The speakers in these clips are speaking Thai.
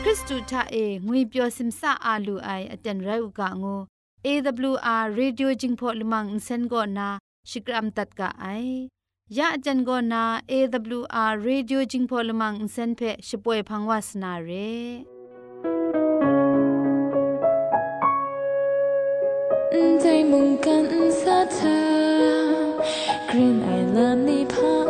เปียวซิมซาอาลูไออาจารย์ไรอุกะงู AWR Radio Jingpho Limang Insen go na Shikram tat ka ai ya ajan go na AWR Radio Jingpho Limang Insen phe shpoe phangwas na re ใจมุ่งกันสะเธอกรีนไอลามนี่พัง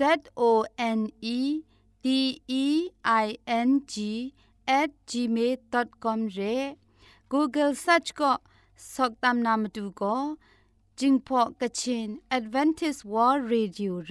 z o n e d e i n g at gmail.com เร Google search ก็สอกตามนามาดูก็จิงพอกะชิน Advantage World Radio เ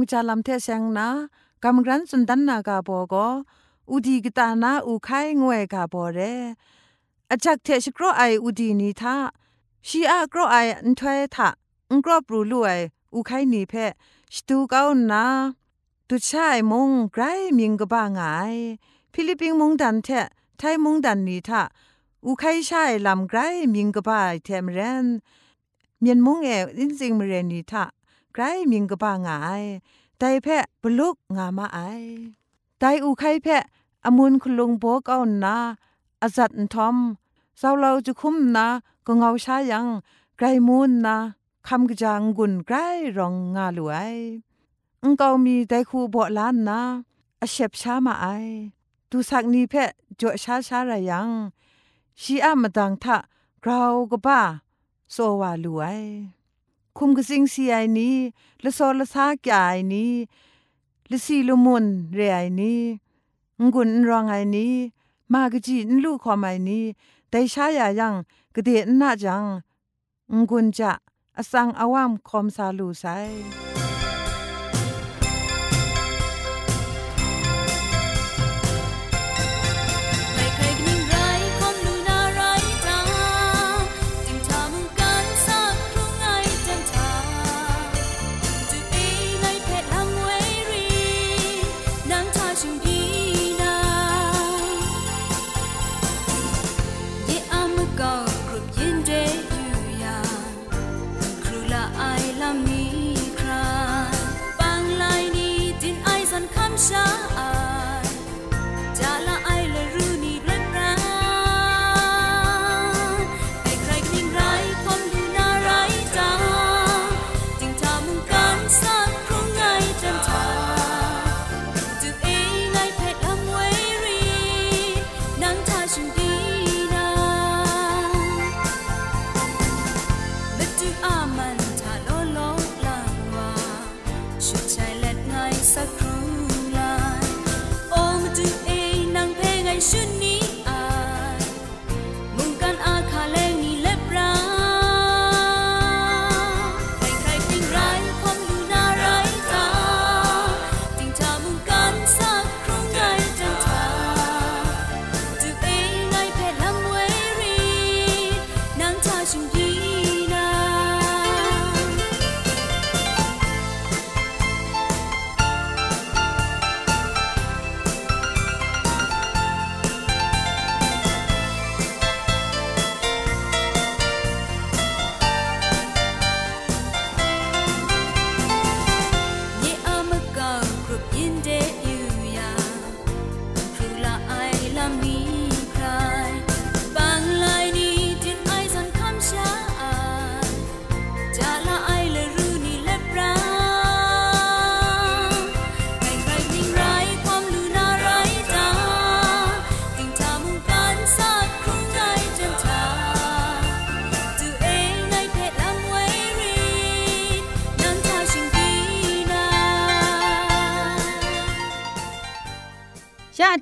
ำจาลำเทเซงนะกำรันสุนดันนากาโบกอุดีกตานาอุไข่งวยกาโบเรอาจักเทชกรอไออุดีนีทาชีอากรอไออันถวยทะอังกรอปรูลุไออุไคนีเพสตูเกานาตุชายมงไกรมิงกบ้างไงฟิลิปปิงมงดันเทไทยมงดันนีทะอุไคชายลำไกรมิงกบ้าเทมเรนเมียนมงเออินซิงมเรนีทะ กรมิงกบ้างไงไดเพบลุกงามาไอไดอุไคเพอมุนคุณลุงโบกเอานาอาจัดทอมเศร้าเราจะคุ้มนาก็เงาชายังไกรมูนนาคำกจางกุนไกรรองงาลวยอุงเกามีไดคูบ่ล้านนาอาเชบช้ามาไอตูสักนีเพจ่อชาช้าระยังชีอามาดังทะเราก็บ้าโซวาลวย คุมกสิงสีไอนี้ละโซละซากายนี้ละสีละมุนเรไอนี้งุนรองไอนี้มากจีนลูกขอมไอนี้แต่ชายายังกะเดนน่าจังงุนจะอสังอาวามคอมซาลูไซ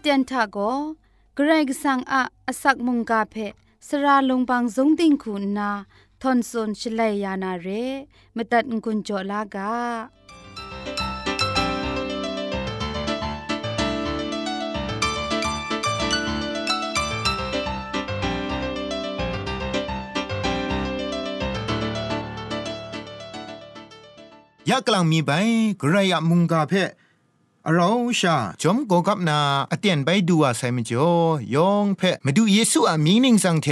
ตียนทะโกเกรกสังอะอสักมุงกาเพสระลงบางสงติงคุณนาทอนซนชลัยยานาเรมตัดกุญจลากายะกลังมีไปกระยะมุงกาเพ เราชาจอมโกกับนาอเตียนไปดูอาไซมจ่อยองเพะมาดูเยซูอามีนิงสังเท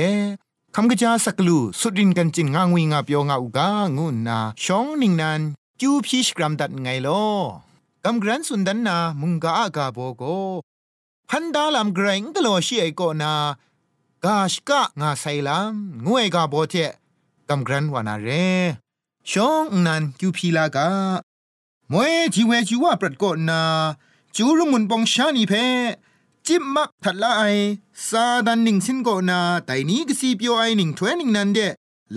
คำกระจาสักลูสุดินกันจินงางวิงาเปียวงาอุกางุนนาชองนิงนันจูพีชกรัมดัดไงลอกำกรันสุนดันนามุงกาอากาโบโกพันดาลามเกรงกะโลชีไอโกนากาชกะงาไซลามงวยกาโบเทกำกรันวานาเรชองนันกิวพีลากา มวยจีเวจีว่าปรดกนาจูรุมุนปองชานีเพจิบมักทัดละไอซาดันหนิงสินโกนาแต่นี้ก็สีเปียวไอหนิงถวยนิงนันเด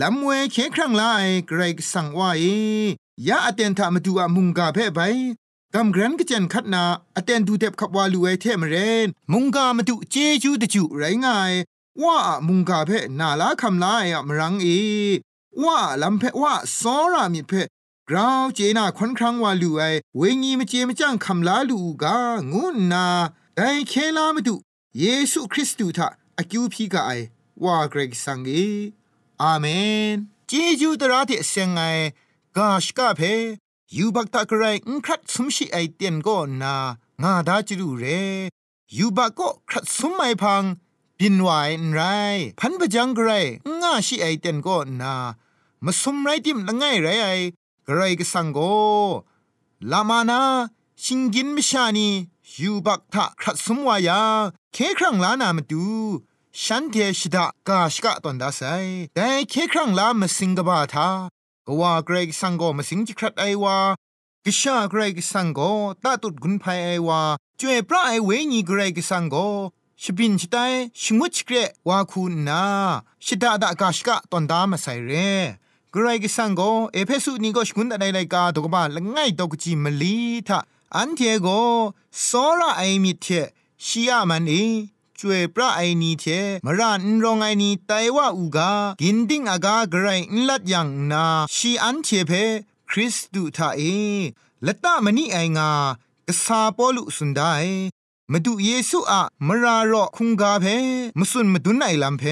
ลำเวเคครั้งละไอเกรกสั่งว่าเอยาอเตนทามาดูอามุงกาเพ่ไปกำกรันก็เจนคัดนาอเตนดูเด็บขับวาลูไอเทมเรนมุงกามาดูเจจูตะจูไรง่ายว่ามุงกาเพ่นาลาคำลายอะมรังเอว่าลำเพ่ว่าซอรามิเพ่ กราวเจนาควันครั้งว่าลูไอเวงีมเจมจังคำลาลูกางุนนาไดเคลามาดูเยซูคริสต์ทะอากิวพีกาไอว่าเกรกสังเออาเมนเจจูตระเทเซงไงกาชกาเพยูบักตะกรายอุครัดสมชิไอเตียนก็นางาดาจิรูเรยูบักก็ครัดสมไอพังปินวายนไรพันปะจังกรายงาชิไอเตียนก็นามาสมไรติมละไงไรไอ กรก็สังโกลามานาชิงกินมิชานียูบักทะครัดสมวายาเคครั้งลานามาดูฉันเทชิดากาชกะตอนดาไซแต่เคครั้งลามาสิงกบาทากว่าเกรกสังโกมาสิงจิครัดไอวากิชาเกรกสังโกตาตุดกุนภัยไอวาจวยพระไอเวญีเกรกสังโกชิบินชิไตชงวชเกรวาคูนาชิดาดากาชกะตอนดามาไซเร กรกสังโกเอเพสุนีก็ชกุนอะไรไรกาตกบ้านละง่ายตกจีมลีทาอันเทโกสอระไอมิเทชียมันเอจวยพระไอนีเทมรานรองไอนีไตว่าอูกากินดิ้งอากากรนลัดยังนาชีอันเทเพคริสตุทาเอละตะมณีไองากษาปอลุสุนไดมาดูเยซูอะมรารอคุงกาเพมสุนมาดุนไอลัมเพ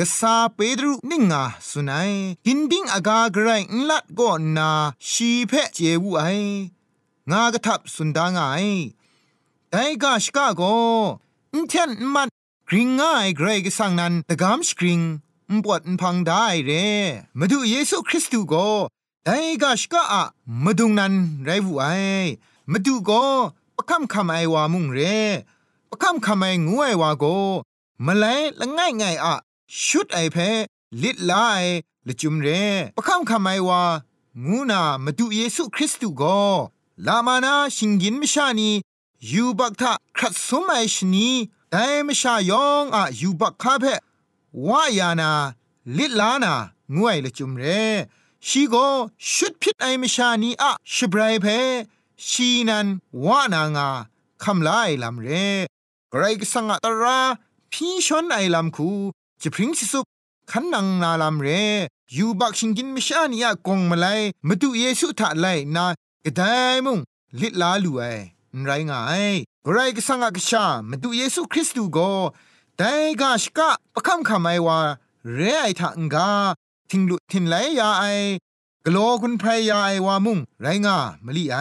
กษาเปดรุนิงาสุนัยกินดิ้งอากาไกรนลัดก็นาชีเพเจวูไองากระทับสุนดางไงไอกาชกาโกอินเทนมันกริงง่ายเกรกสังนันตะกามสกริงปวดพังได้เรมาดูเยซูคริสต์โกไอกาชกาอะมาดูนันไรวูไอมาดูโกประคำคำไอวามุงเรประคำคำไองูไอวาโกมาเลยละง่ายง่ายอะ ชุดไอเพลิดลายละจุมเรประคำคำไอวางูนามาดูเยซูคริสต์โกลามานาชิงกินมิชานียูบักทะครัดสมัยชนีแต่มชายองอะยูบักคาเพวายานาลิดลานางวยละจุมเรชีโกชุดพิษไอมชานีอะชบรายเพชีนันวานางาคำลายลำเรไกรกสังตราพี่ชนไอลำคู จะพริ้งสิสุขันนังนาลำเรยูบักชิงกินมิชานีอะกงมาไลมาดูเยซูทะไลนากระไดมุงลิลาลูไอไรงายไรก็สังกชามาดูเยซูคริสต์ก็แต่กาชกะประคำคำไอว่าเรไอทังกาทิงลุทินไหลยาไอกลัวคุณพรยาไอว่ามุงไรงามะลีไอ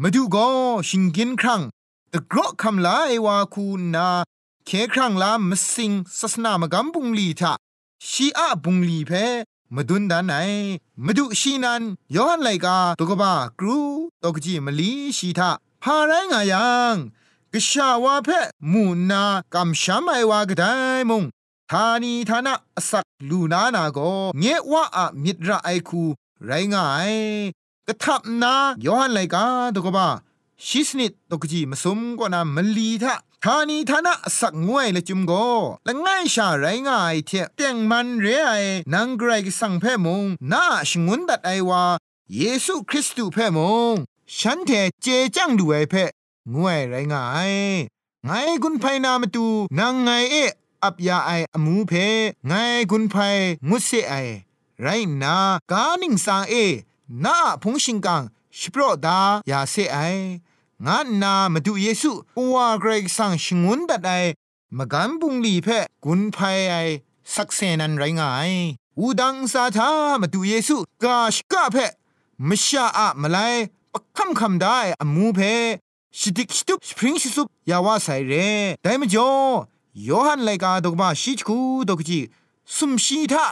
มาดูก็ชิงกินครั้งตะกรอคำลาไอว่าคูนา เคครั้งลามสิงศาสนามกำบุงลีทะชีอะบุงลีเพมาดุนดานไหนมาดูชีนันย้อนไลกาตกบ้ากรูตกจีมลีชีทาพาไรงายังกชาวาเพมูนากำชามไอวากไดมงทานีทานะสักลูนานาโกเงว่าอะมิตรไอคู ไรงายกะทับนาย้อนไลกาตกบ้าชิสนิดตกจีมาสมกว่านามลีทา ทานีทานะสักงวยละจุมโกและง่ายชาไรง่ายเทเตียงมันเรไอนังไกรกสังเพมงนาชงุนดัดไอวาเยซูคริสต์เพมงฉันเทเจจังดูไอเพงวยไรง่ายไงกุนไพนามาตูนางไงเออับยาไออมูเพไงกุนไพงุเสไอไรนากานิงสาเอนาพงชิงกังชิโปรดายาเซไอ งานนามาดูเยซูว่าเกรกสังชงุนดัดไอมกันบุงลีเพกุนไพไอสักเซนันไรงายอูดังซาทามาดูเยซูกาชกะเพมชาอะมาไลปคำคำได้อมูเพชิดิกชิตุปสปริงชิสุปยาวาไซเรแต่มจ่อยอหันไลกาดกบาชิจคูดกจีสุมชีทา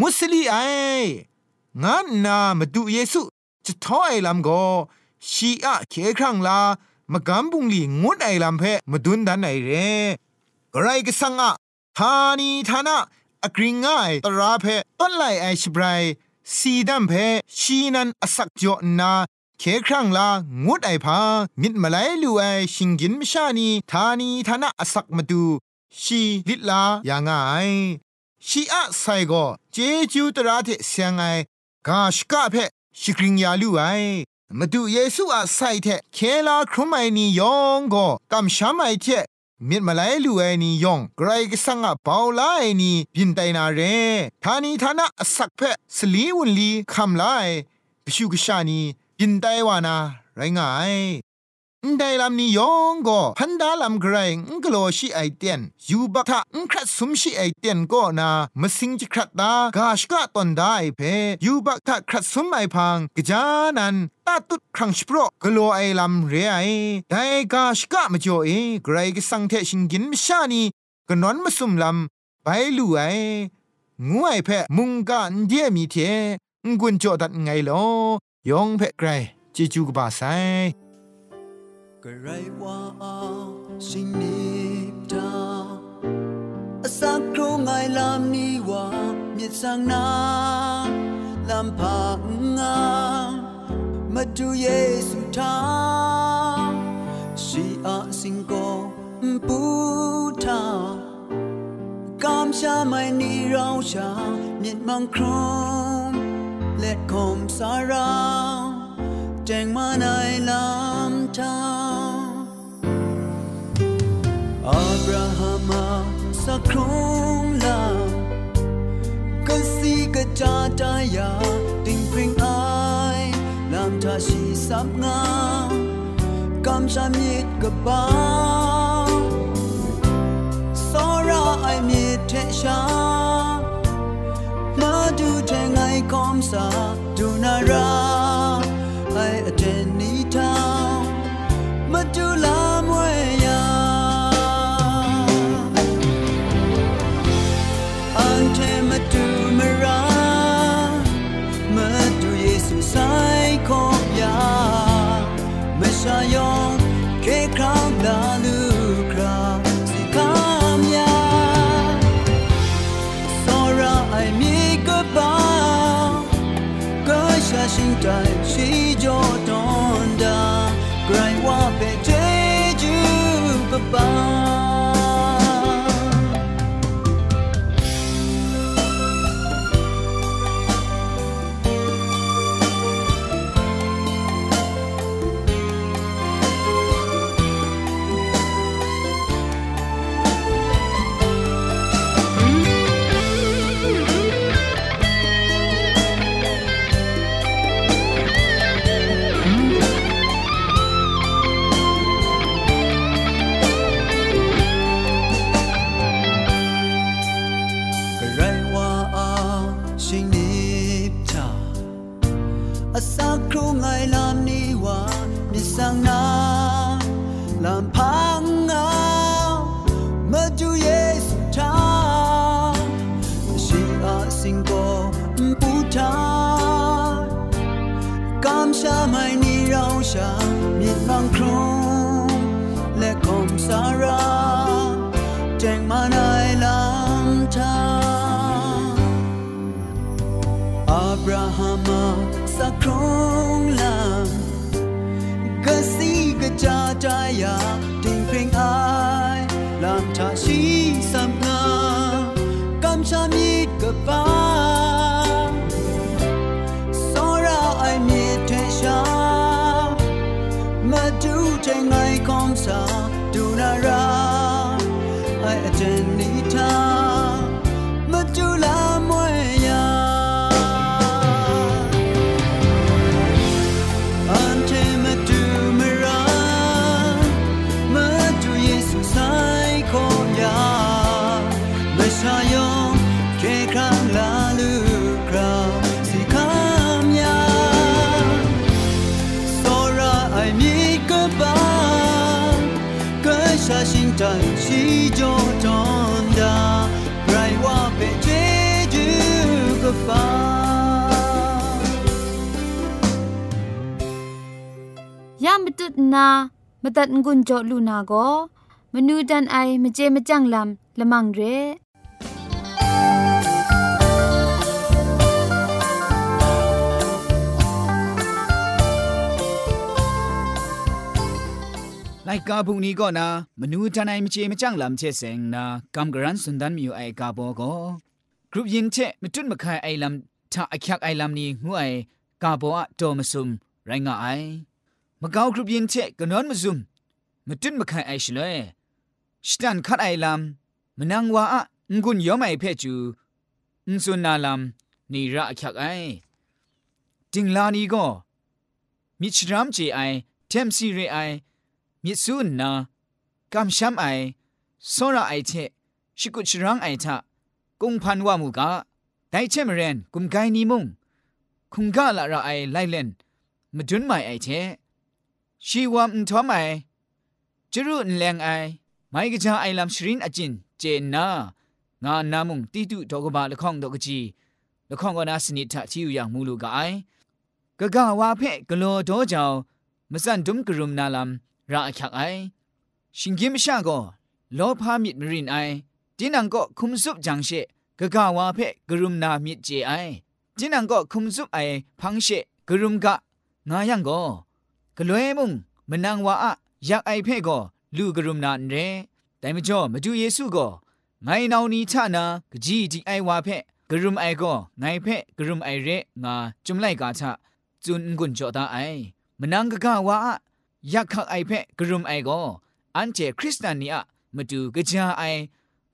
มุสลีไองานนามาดูเยซูจะท้อไอลำโก ชีอะเคครั้งลามะกำบุงลีงุดไอลำเพมาดุนดันไอเรกไรก็สังอะทานีทานะอกริงง่ายตราเพต้นไลไอชบรายสีดัมเพชีนันอสักจอนาเคครั้งลางดไอพามิดมาไลลูไอชิงกินมชานีทานีทานะอสักมาดูชีลิลาอย่างไงชีอะไซโกเจจูตราเทเสียงไอกาชกะเพชิกริงยาลูไอ มาดูเยซูอาไซเทเคลาครุมไอนียองก็กำช้ำไอเทมิดมาไลลูไอนียองไกรก็สังอาเปาลาไอนีบินไตนาเรทานีทานะสักเพสลีวุลีคำไลปชูกชานีบินไตวานาไรงาย ไดลำนี้ยองก็พันดาลำไกรงกโลชีไอเตียนยูบักทะอุครัดสมชีไอเตียนก็นามสิงจิครัดดากาชกะตอนได้เพยูบักทะครัดสมไอพังกจานันตาตุดครั้งสโปรกโลไอลำเรไอได้กาชกะมจ่อเอไกรกสังเทชิงกินมชานีกนอนมาสุมลำไปลู่ไองวยเพมุงกันเดียมีเทงกุนจ่อดัดไงลอยองเพไกรจิจูกบาไซ กไรว่าสิงนิตาอสักครูไงลำนี้ว่ามีสังนาลำพังงามาดูเยซูทาชีอาสิงโกปูทากามชาไม่นีเราชามีมังครมและคมสารา จงมาในลำทาอับราฮัมสักครุงลาก็สีก็จาตายาติงพริงไอลำทาชีสับงากำช 就那么样，安得满足茫然，满足耶稣爱供养，满足依靠那主啊，赐给我。所罗海米各巴，各舍心肠，信主。 รว่า พังเงามาดูเยซูทาชีอาสิงโกปูทากำชาไม่นีเราชามีมังครุมและคมสาราแจ้งมาในลำทาอับราฮัมสักครอง สีกะจาจอยาดิ่งเพลงอายลำชาชีสัมน มตัดงุนจอลูนาโกมนูดันไอมเจมจังลำละมังเรไลกาบุงนี้ก็นะมนูทนายมเจมจังลำเชเซงนะกำกรันสุนดันมีอยู่ไอกาโบก็กรุปยินเชมจุนมาคายไอลำถ้าไอคักไอลำนี้งูไอกาโบอะโตมซุมไรงาไอ มะกาวกรุปยินเชกนอนมซุมมจุนมาคายไอชเลยสตันคัดไอลำมนังว่าอะงุนยอมไอเพจูอุนซุนนาลำนี่ระคักไอจิงลานีก็มิชรามเจไอเทมซีเรไอมิสูนนากำช้ำไอสระไอเทชิกุชรังไอทะกุงพันว่ามูกาไดเชมเรนกุมไกนีมุงคุงกาละระไอไลเลนมาจุนไม่ไอเท ชีวามทอมไอจรุนแรงไอไม่กะจาไอลำชรินอจินเจนนางานนามุงตีตุดอกบาละข้องดอกจีละข้องก็นาสนิทะที่อยู่อย่างมูลูกไอกะกะวาเพ่กโลโดจาวมสันดุมกรุมนาลัมราอักไอชิงกิมชาโกโลพามิดมรินไอจินังก็คุมซุบจังเชกะกะวาเพ่กรุมนามิดเจไอจินังก็คุมซุบไอพังเชกรุมกะงายังก็ กลวยมุงมะนังว่าอะยักไอเพ่ก็ลูกรุมนานเรแต่มจ่อมาดูเยซูก็ไงนาวนี้ชะนากจีจีไอว่าเพ่กรุมไอก็ไงเพ่กรุมไอเรงาจุมไลกาชะจุนกุนจ่อตาไอมะนังกะกะว่าอะยักขักไอเพ่กรุมไอก็อันเจคริสตานีอะมาดูกะจาไอ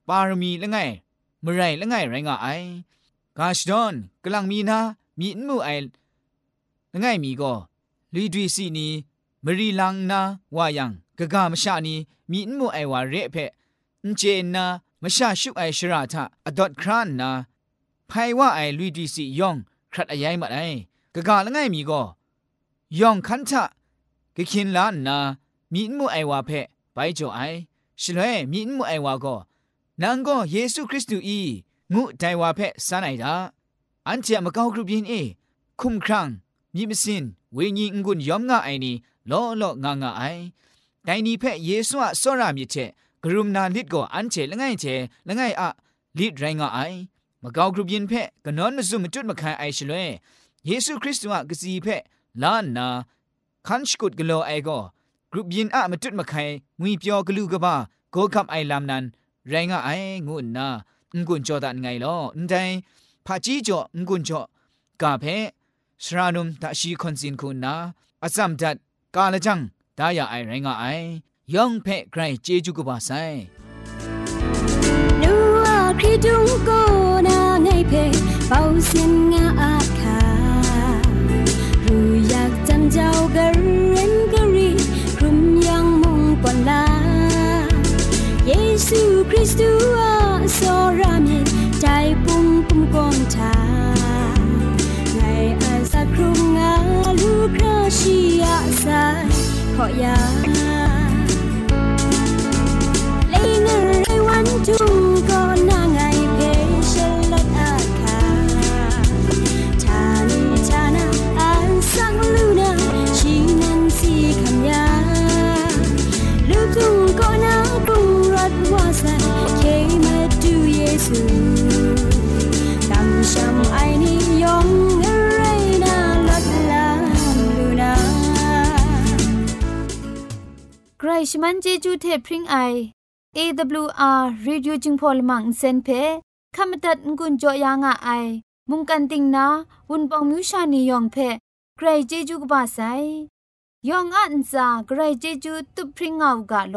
ปารมีละไงมไรละไงไรงาไอกาชดอนกำลังมีนามีนมูไอละไงมีก็ ลีดีซีนีมรีลังนาวายังกะกามชานีมีนมูไอวาเรเพนเจนามชาชุไอชราทะอดอดครานนาไพว่าไอลีดีซียองครัดอายมาไอกะกาละไงมีก็ยองคันทะกะคินลานนามีนมูไอวาเพไปจ่อไอชลวยมีนมูไอวาก็นางก็เยซูคริสต์อีงูไดวาเพสานไอดาอันเจมะกาวกรุบินเอ คุมครังมีมสินเวญีงุนยอมงาไอนีล้อล้องางาไอแต่นี้เพเยซูอะสรามิเชกรุมนาลิดก็อันเจละไงเจละไงอะลิดไรงาไอมะกาวกรุบินเพกนอนมซุมจุดมะคายไอชลวยเยซูคริสต์อะกสีเพลานนาคันชกุดกโลไอก็กรุบยินอะมจุดมะไคงุยเปียวกลูกบ้าโกคับไอลามนันไรงะไองุนนางุนจอดันไงลออันใดพาจีจ่องุนจ่อกาเพ สรานุมตาชีคอนซินคุณนาอาซัมดัดกาละจังดายาไอไรงไอยองเพ่ไกรเจจูกบาไซนูอาคริดุงโกนาไงเพ่เป่าเสียนงาอาคารู้อยากจำเจ้ากะเรนกะรีครุมยังมุงปอนลาเยซูคริสต์อาโซรามิใจปุ่มปุ่มกอนชา กราชีอาส ใครชมันเจจูเทพริงไอ AWR Radio จึงพอลมังเซนเพขมตัดงุนจอยางอ้ายมุงกันติงนาวุนปองมิวชานียองเพใครเจจูกบาไซยองอันซาใครเจจูตุพริงเอากาโล